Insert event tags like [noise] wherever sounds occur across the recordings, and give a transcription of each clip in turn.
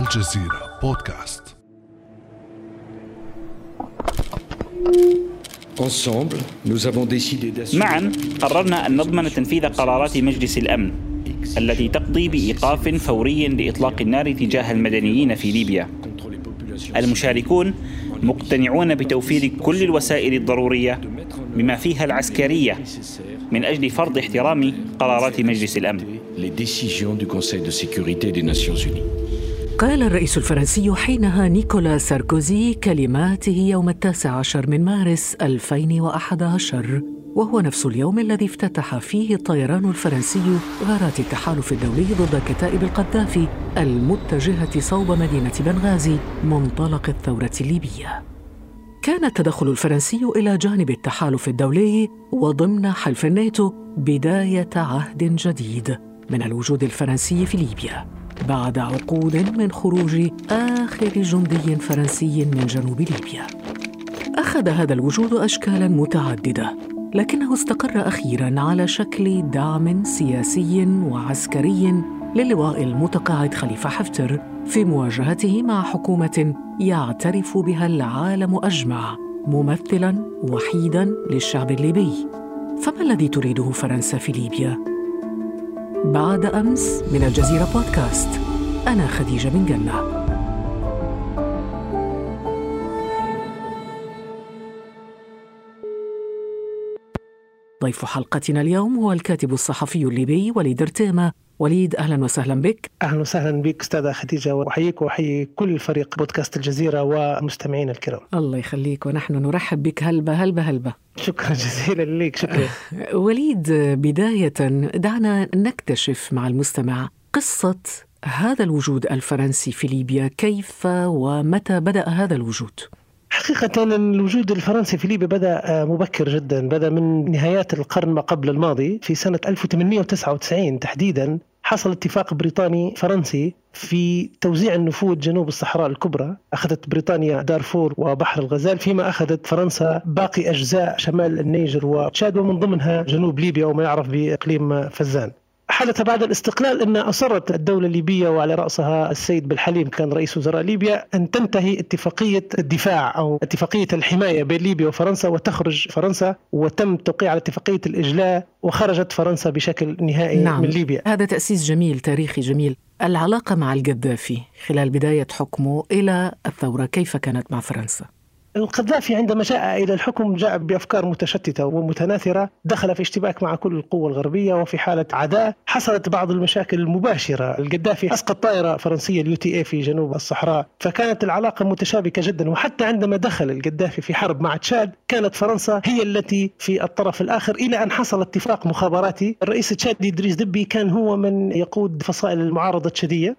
الجزيرة بودكاست. معا قررنا أن نضمن تنفيذ قرارات مجلس الأمن التي تقضي بإيقاف فوري لإطلاق النار تجاه المدنيين في ليبيا. المشاركون مقتنعون بتوفير كل الوسائل الضرورية بما فيها العسكرية من أجل فرض احترام قرارات مجلس الأمن. قال الرئيس الفرنسي حينها نيكولا ساركوزي كلماته يوم التاسع عشر من مارس 2011 وهو نفس اليوم الذي افتتح فيه الطيران الفرنسي غارات التحالف الدولي ضد كتائب القذافي المتجهة صوب مدينة بنغازي منطلق الثورة الليبية. كان التدخل الفرنسي إلى جانب التحالف الدولي وضمن حلف الناتو بداية عهد جديد من الوجود الفرنسي في ليبيا بعد عقود من خروج آخر جندي فرنسي من جنوب ليبيا. أخذ هذا الوجود أشكالا متعددة لكنه استقر أخيرا على شكل دعم سياسي وعسكري للواء المتقاعد خليفة حفتر في مواجهته مع حكومة يعترف بها العالم أجمع ممثلا وحيدا للشعب الليبي فما الذي تريده فرنسا في ليبيا بعد أمس من الجزيرة بودكاست. أنا خديجة بن جنة. ضيف حلقتنا اليوم هو الكاتب الصحفي الليبي وليد ارتيما وليد أهلا وسهلا بك. أهلا وسهلا بك أستاذة خديجة وأحييك وأحيي كل فريق بودكاست الجزيرة ومستمعينا الكرام. الله يخليك ونحن نرحب بك هلبة هلبة هلبة. شكرا [laughs] جزيلا لك شكرا. [laughs] وليد بداية دعنا نكتشف مع المستمع قصة هذا الوجود الفرنسي في ليبيا. كيف ومتى بدأ هذا الوجود؟ حقيقة الوجود الفرنسي في ليبيا بدأ آه، مبكر جدا. بدأ من نهايات القرن ما قبل الماضي في سنة 1899 تحديدا. حصل اتفاق بريطاني فرنسي في توزيع النفوذ جنوب الصحراء الكبرى. أخذت بريطانيا دارفور وبحر الغزال فيما أخذت فرنسا باقي أجزاء شمال النيجر وتشاد ومن ضمنها جنوب ليبيا وما يعرف بإقليم فزان. حدث بعد الاستقلال أن أصرت الدولة الليبية وعلى رأسها السيد بن حليم كان رئيس وزراء ليبيا أن تنتهي اتفاقية الدفاع أو اتفاقية الحماية بين ليبيا وفرنسا وتخرج فرنسا وتم التوقيع على اتفاقية الإجلاء وخرجت فرنسا بشكل نهائي نعم. من ليبيا هذا تأسيس جميل تاريخي جميل العلاقة مع القذافي خلال بداية حكمه إلى الثورة كيف كانت مع فرنسا؟ القذافي عندما جاء إلى الحكم جاء بأفكار متشتتة ومتناثرة دخل في اشتباك مع كل القوى الغربية وفي حالة عداء. حصلت بعض المشاكل المباشرة. القذافي أسقط طائرة فرنسية ال UTA في جنوب الصحراء. فكانت العلاقة متشابكة جدا. وحتى عندما دخل القذافي في حرب مع تشاد كانت فرنسا هي التي في الطرف الآخر إلى أن حصل اتفاق مخابراتي. الرئيس التشادي إدريس دبي كان هو من يقود فصائل المعارضة التشادية.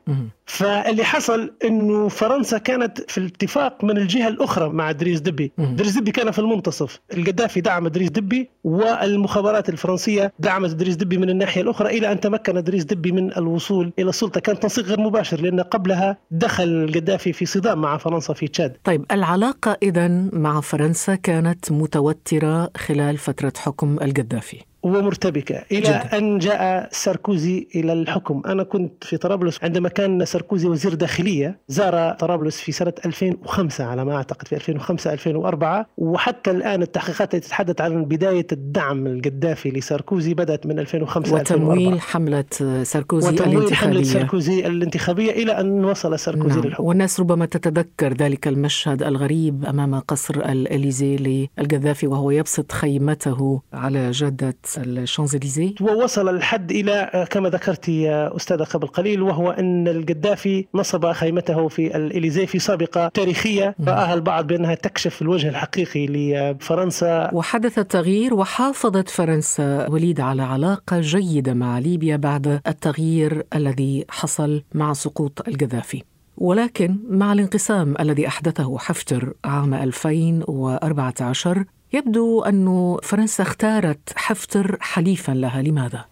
فاللي حصل إنه فرنسا كانت في الاتفاق من الجهة الأخرى مع إدريس دبي، إدريس دبي كان في المنتصف، القذافي دعم دريس دبي والمخابرات الفرنسية دعمت دريس دبي من الناحية الأخرى إلى أن تمكن دريس دبي من الوصول إلى السلطة، كان تنسيق غير مباشر لأن قبلها دخل القذافي في صدام مع فرنسا في تشاد. طيب العلاقة اذا مع فرنسا كانت متوترة خلال فترة حكم القذافي. ومرتبكة إلى جدا. أن جاء ساركوزي إلى الحكم أنا كنت في طرابلس عندما كان ساركوزي وزير داخلية زار طرابلس في سنة 2005 على ما أعتقد في 2005 2004 وحتى الآن التحقيقات التي تتحدث عن بداية الدعم القذافي لساركوزي بدأت من 2005 وتمويل 2004. حملة ساركوزي وتمويل الانتخابية حملة ساركوزي الانتخابية إلى أن وصل ساركوزي نعم. للحكم والناس ربما تتذكر ذلك المشهد الغريب أمام قصر الإليزي للقذافي وهو يبسط خيمته على جادة الشانزليزيه. ووصل الحد إلى كما ذكرت يا أستاذة قبل قليل وهو أن القذافي نصب خيمته في الإليزيه في سابقة تاريخية راها البعض بأنها تكشف الوجه الحقيقي لفرنسا وحدث التغيير وحافظت فرنسا وليد على علاقة جيدة مع ليبيا بعد التغيير الذي حصل مع سقوط القذافي. ولكن مع الانقسام الذي أحدثه حفتر عام 2014 يبدو أن فرنسا اختارت حفتر حليفا لها. لماذا؟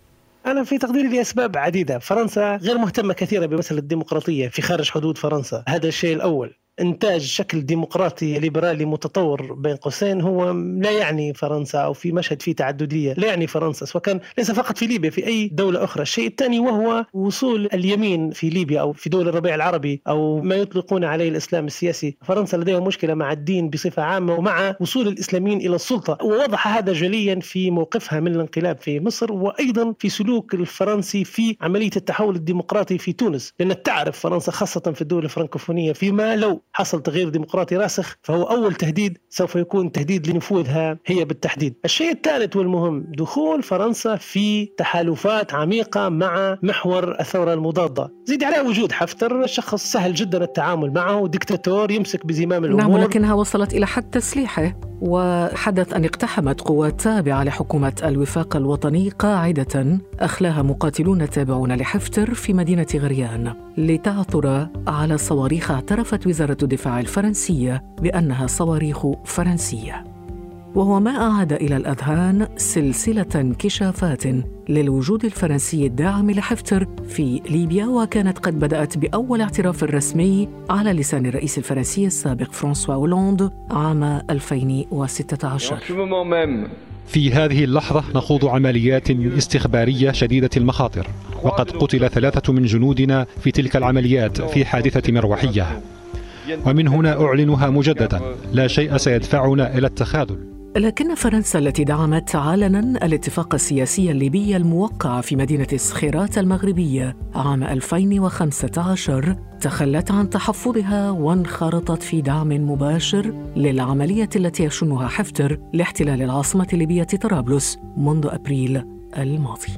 أنا في تقديري لأسباب عديدة. فرنسا غير مهتمة كثيرا بمسألة الديمقراطية في خارج حدود فرنسا. هذا الشيء الأول. إنتاج شكل ديمقراطي ليبرالي متطور بين قوسين هو لا يعني فرنسا أو في مشهد فيه تعددية لا يعني فرنسا سواء كان ليس فقط في ليبيا في أي دولة أخرى. الشيء الثاني وهو وصول اليمين في ليبيا أو في دول الربيع العربي أو ما يطلقون عليه الإسلام السياسي. فرنسا لديها مشكلة مع الدين بصفة عامة ومع وصول الإسلاميين إلى السلطة. ووضح هذا جليا في موقفها من الانقلاب في مصر وأيضا في سلوك الفرنسي في عملية التحول الديمقراطي في تونس. لأن تعرف فرنسا خاصة في الدول الفرنكوفونية فيما لو حصل تغيير ديمقراطي راسخ فهو أول تهديد سوف يكون تهديد لنفوذها هي بالتحديد. الشيء الثالث والمهم دخول فرنسا في تحالفات عميقة مع محور الثورة المضادة. زيد عليه وجود حفتر شخص سهل جدا التعامل معه دكتاتور يمسك بزمام الأمور. نعم ولكنها وصلت إلى حد تسليحه. وحدث أن اقتحمت قوات تابعة لحكومة الوفاق الوطني قاعدة أخلاها مقاتلون تابعون لحفتر في مدينة غريان لتعثر على صواريخ اعترفت وزارة الدفاع الفرنسية بأنها صواريخ فرنسية. وهو ما أعاد إلى الأذهان سلسلة انكشافات للوجود الفرنسي الداعم لحفتر في ليبيا وكانت قد بدأت بأول اعتراف رسمي على لسان الرئيس الفرنسي السابق فرانسوا أولاند عام 2016 في هذه اللحظة نخوض عمليات استخبارية شديدة المخاطر وقد قتل ثلاثة من جنودنا في تلك العمليات في حادثة مروحية. ومن هنا أعلنها مجددا لا شيء سيدفعنا إلى التخاذل. لكن فرنسا التي دعمت علنا الاتفاق السياسي الليبي الموقع في مدينة سخيرات المغربية عام 2015 تخلت عن تحفظها وانخرطت في دعم مباشر للعملية التي يشنها حفتر لاحتلال العاصمة الليبية طرابلس منذ أبريل الماضي.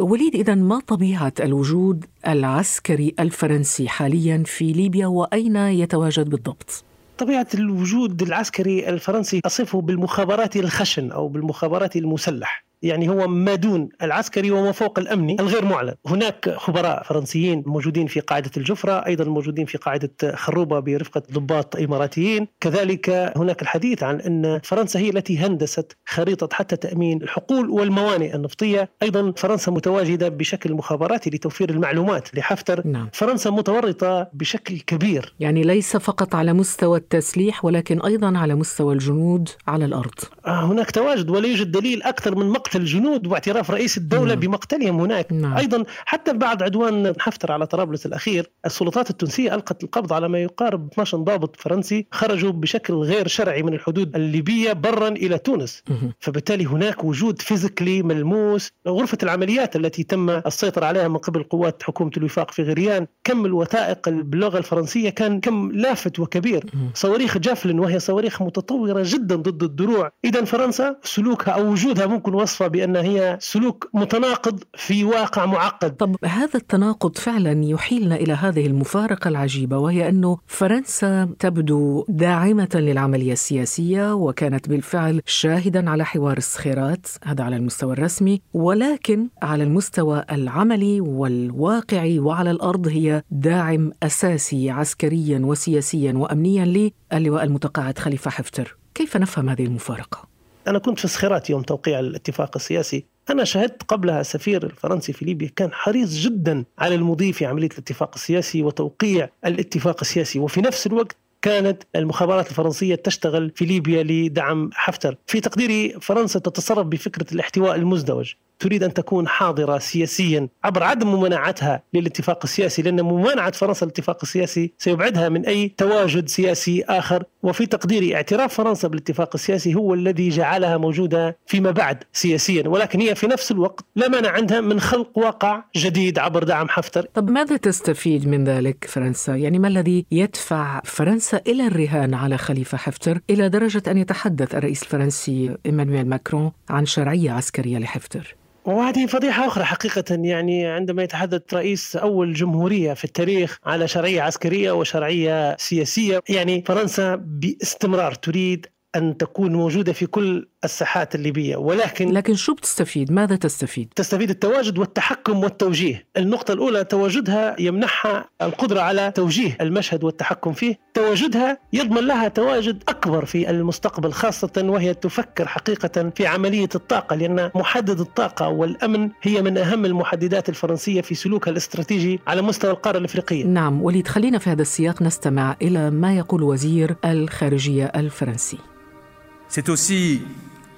وليد إذا ما طبيعة الوجود العسكري الفرنسي حاليا في ليبيا وأين يتواجد بالضبط؟ طبيعة الوجود العسكري الفرنسي أصفه بالمخابرات الخشن أو بالمخابرات المسلح يعني هو ما دون العسكري وما فوق الامني الغير معلن، هناك خبراء فرنسيين موجودين في قاعدة الجفرة، أيضا موجودين في قاعدة خروبة برفقة ضباط إماراتيين، كذلك هناك الحديث عن أن فرنسا هي التي هندست خريطة حتى تأمين الحقول والموانئ النفطية، أيضا فرنسا متواجدة بشكل مخابراتي لتوفير المعلومات لحفتر، نعم. فرنسا متورطة بشكل كبير. يعني ليس فقط على مستوى التسليح ولكن أيضا على مستوى الجنود على الأرض. آه هناك تواجد ولا يوجد دليل أكثر من مقتل مقتل الجنود واعتراف رئيس الدولة نعم. بمقتلهم هناك نعم. أيضا حتى بعد عدوان حفتر على طرابلس الأخير السلطات التونسية ألقت القبض على ما يقارب 12 ضابط فرنسي خرجوا بشكل غير شرعي من الحدود الليبية برا إلى تونس مه. فبالتالي هناك وجود physically ملموس غرفة العمليات التي تم السيطرة عليها من قبل قوات حكومة الوفاق في غريان كم الوثائق باللغة الفرنسية كان كم لافت وكبير مه. صواريخ جافلين وهي صواريخ متطورة جدا ضد الدروع إذا فرنسا سلوكها أو وجودها ممكن وصفها بأن هي سلوك متناقض في واقع معقد طب هذا التناقض فعلا يحيلنا إلى هذه المفارقة العجيبة وهي أنه فرنسا تبدو داعمة للعملية السياسية وكانت بالفعل شاهدا على حوار الصخيرات هذا على المستوى الرسمي ولكن على المستوى العملي والواقعي وعلى الأرض هي داعم أساسي عسكريا وسياسيا وأمنيا للواء المتقاعد خليفة حفتر كيف نفهم هذه المفارقة؟ أنا كنت في صخيرات يوم توقيع الاتفاق السياسي. أنا شهدت قبلها السفير الفرنسي في ليبيا. كان حريص جدا على المضي في عملية الاتفاق السياسي وتوقيع الاتفاق السياسي. وفي نفس الوقت كانت المخابرات الفرنسية تشتغل في ليبيا لدعم حفتر. في تقديري فرنسا تتصرف بفكرة الاحتواء المزدوج. تريد أن تكون حاضرة سياسيا عبر عدم ممانعتها للاتفاق السياسي لأن ممانعة فرنسا للاتفاق السياسي سيبعدها من أي تواجد سياسي آخر وفي تقديري اعتراف فرنسا بالاتفاق السياسي هو الذي جعلها موجودة فيما بعد سياسيا ولكن هي في نفس الوقت لا مانع عندها من خلق واقع جديد عبر دعم حفتر طب ماذا تستفيد من ذلك فرنسا؟ يعني ما الذي يدفع فرنسا إلى الرهان على خليفة حفتر إلى درجة أن يتحدث الرئيس الفرنسي إيمانويل ماكرون عن شرعية عسكرية لحفتر؟ وهذه فضيحة أخرى حقيقة يعني عندما يتحدث رئيس أول جمهورية في التاريخ على شرعية عسكرية وشرعية سياسية يعني فرنسا باستمرار تريد أن تكون موجودة في كل الساحات الليبية ولكن لكن شو بتستفيد؟ ماذا تستفيد؟ تستفيد التواجد والتحكم والتوجيه النقطة الأولى تواجدها يمنحها القدرة على توجيه المشهد والتحكم فيه تواجدها يضمن لها تواجد أكبر في المستقبل خاصة وهي تفكر حقيقة في عملية الطاقة لأن محدد الطاقة والأمن هي من أهم المحددات الفرنسية في سلوكها الاستراتيجي على مستوى القارة الإفريقية نعم وليد خلينا في هذا السياق نستمع إلى ما يقول وزير الخارجية الفرنسي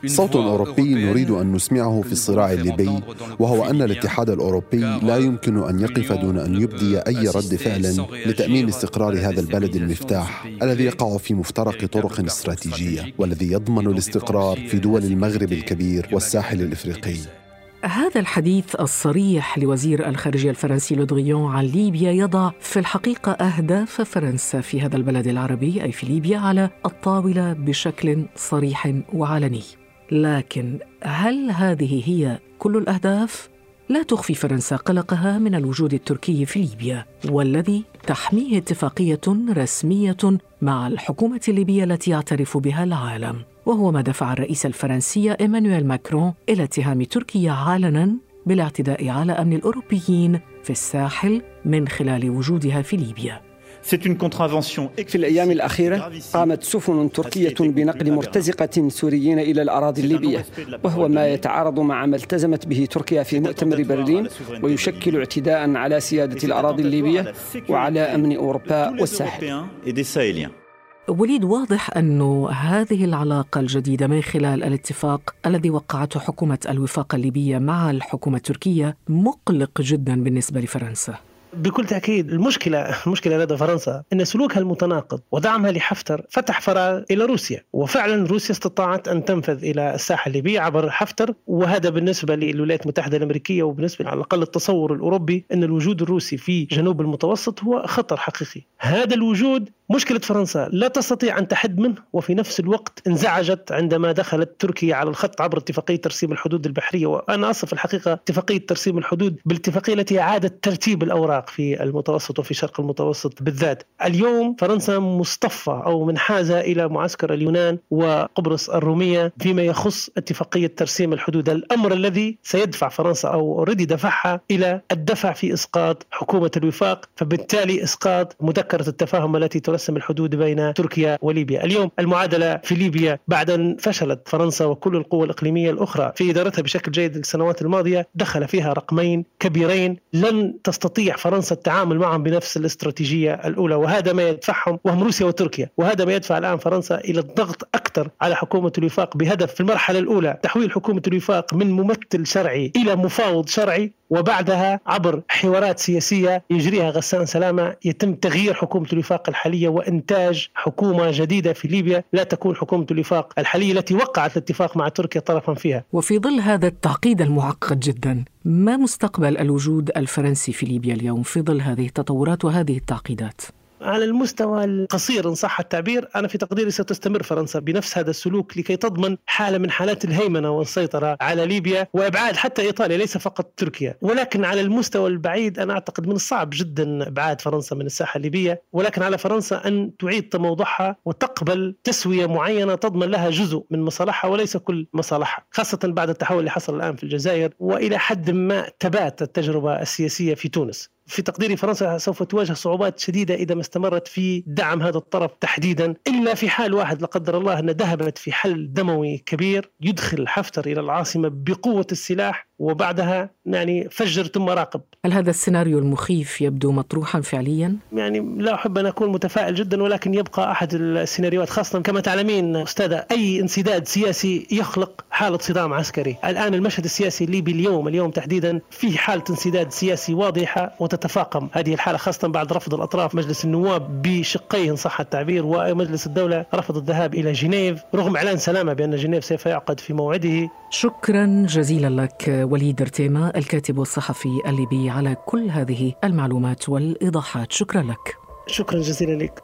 صوت أوروبي نريد أن نسمعه في الصراع الليبي وهو أن الاتحاد الأوروبي لا يمكن أن يقف دون أن يبدي أي رد فعل لتأمين استقرار هذا البلد المفتاح الذي يقع في مفترق طرق استراتيجية والذي يضمن الاستقرار في دول المغرب الكبير والساحل الإفريقي. هذا الحديث الصريح لوزير الخارجية الفرنسي لودغيون عن ليبيا يضع في الحقيقة أهداف فرنسا في هذا البلد العربي أي في ليبيا على الطاولة بشكل صريح وعلني لكن هل هذه هي كل الأهداف؟ لا تخفي فرنسا قلقها من الوجود التركي في ليبيا والذي تحميه اتفاقية رسمية مع الحكومة الليبية التي يعترف بها العالم وهو ما دفع الرئيس الفرنسي إيمانويل ماكرون إلى اتهام تركيا علنا بالاعتداء على أمن الأوروبيين في الساحل من خلال وجودها في ليبيا. في الأيام الأخيرة قامت سفن تركية بنقل مرتزقة سوريين إلى الأراضي الليبية وهو ما يتعارض مع ما التزمت به تركيا في مؤتمر برلين ويشكل اعتداء على سيادة الأراضي الليبية وعلى أمن أوروبا والساحل. وليد واضح أن هذه العلاقة الجديدة من خلال الاتفاق الذي وقعته حكومة الوفاق الليبية مع الحكومة التركية مقلق جدا بالنسبة لفرنسا. بكل تأكيد المشكلة المشكلة لدى فرنسا أن سلوكها المتناقض ودعمها لحفتر فتح فراغ إلى روسيا وفعلا روسيا استطاعت أن تنفذ إلى الساحة الليبية عبر حفتر وهذا بالنسبة للولايات المتحدة الأمريكية وبالنسبة على الأقل التصور الأوروبي أن الوجود الروسي في جنوب المتوسط هو خطر حقيقي. هذا الوجود مشكلة فرنسا لا تستطيع أن تحد منه وفي نفس الوقت انزعجت عندما دخلت تركيا على الخط عبر اتفاقية ترسيم الحدود البحرية وأنا أصف الحقيقة اتفاقية ترسيم الحدود بالاتفاقية التي أعادت ترتيب الأوراق. في المتوسط وفي شرق المتوسط بالذات. اليوم فرنسا مصطفى أو منحازة إلى معسكر اليونان وقبرص الرومية فيما يخص اتفاقية ترسيم الحدود. الأمر الذي سيدفع فرنسا أو أوريدي دفعها إلى الدفع في إسقاط حكومة الوفاق فبالتالي إسقاط مذكرة التفاهم التي ترسم الحدود بين تركيا وليبيا. اليوم المعادلة في ليبيا بعد أن فشلت فرنسا وكل القوى الإقليمية الأخرى في إدارتها بشكل جيد السنوات الماضية دخل فيها رقمين كبيرين لن تستطيع فرنسا التعامل معهم بنفس الاستراتيجية الأولى وهذا ما يدفعهم وهم روسيا وتركيا وهذا ما يدفع الآن فرنسا إلى الضغط أكثر على حكومة الوفاق بهدف في المرحلة الأولى تحويل حكومة الوفاق من ممثل شرعي إلى مفاوض شرعي وبعدها عبر حوارات سياسية يجريها غسان سلامة يتم تغيير حكومة الوفاق الحالية وإنتاج حكومة جديدة في ليبيا لا تكون حكومة الوفاق الحالية التي وقعت الاتفاق مع تركيا طرفا فيها. وفي ظل هذا التعقيد المعقد جدا ما مستقبل الوجود الفرنسي في ليبيا اليوم في ظل هذه التطورات وهذه التعقيدات؟ على المستوى القصير إن صح التعبير أنا في تقديري ستستمر فرنسا بنفس هذا السلوك لكي تضمن حالة من حالات الهيمنة والسيطرة على ليبيا وإبعاد حتى إيطاليا ليس فقط تركيا. ولكن على المستوى البعيد أنا أعتقد من الصعب جدا إبعاد فرنسا من الساحة الليبية. ولكن على فرنسا أن تعيد تموضعها وتقبل تسوية معينة تضمن لها جزء من مصالحها وليس كل مصالحها خاصة بعد التحول اللي حصل الآن في الجزائر وإلى حد ما تبات التجربة السياسية في تونس. في تقديري فرنسا سوف تواجه صعوبات شديدة إذا ما استمرت في دعم هذا الطرف تحديدا. إلا في حال واحد لا قدر الله أن ذهبت في حل دموي كبير يدخل حفتر إلى العاصمة بقوة السلاح. وبعدها يعني فجر ثم راقب. هل هذا السيناريو المخيف يبدو مطروحا فعليا؟ يعني لا أحب أن أكون متفائل جدا ولكن يبقى أحد السيناريوهات خاصة كما تعلمين أستاذة أي انسداد سياسي يخلق حالة صدام عسكري. الآن المشهد السياسي الليبي اليوم اليوم تحديدا في حالة انسداد سياسي واضحة وتتفاقم. هذه الحالة خاصة بعد رفض الأطراف مجلس النواب بشقيه إن صح التعبير ومجلس الدولة رفض الذهاب إلى جنيف رغم إعلان سلامة بأن جنيف سوف يعقد في موعده. شكرا جزيلا لك وليد ارتيما الكاتب والصحفي الليبي على كل هذه المعلومات والإيضاحات. شكرا لك. شكرا جزيلا لك.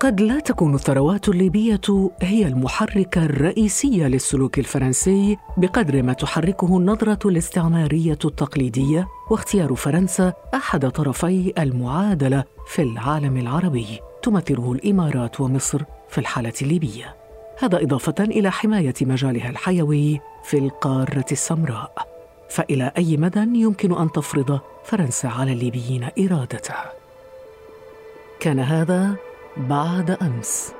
قد لا تكون الثروات الليبية هي المحرك الرئيسي للسلوك الفرنسي بقدر ما تحركه النظرة الاستعمارية التقليدية واختيار فرنسا أحد طرفي المعادلة في العالم العربي. تمثله الإمارات ومصر في الحالة الليبية. هذا إضافة إلى حماية مجالها الحيوي في القارة السمراء. فإلى أي مدى يمكن أن تفرض فرنسا على الليبيين إرادتها؟ كان هذا بعد أمس.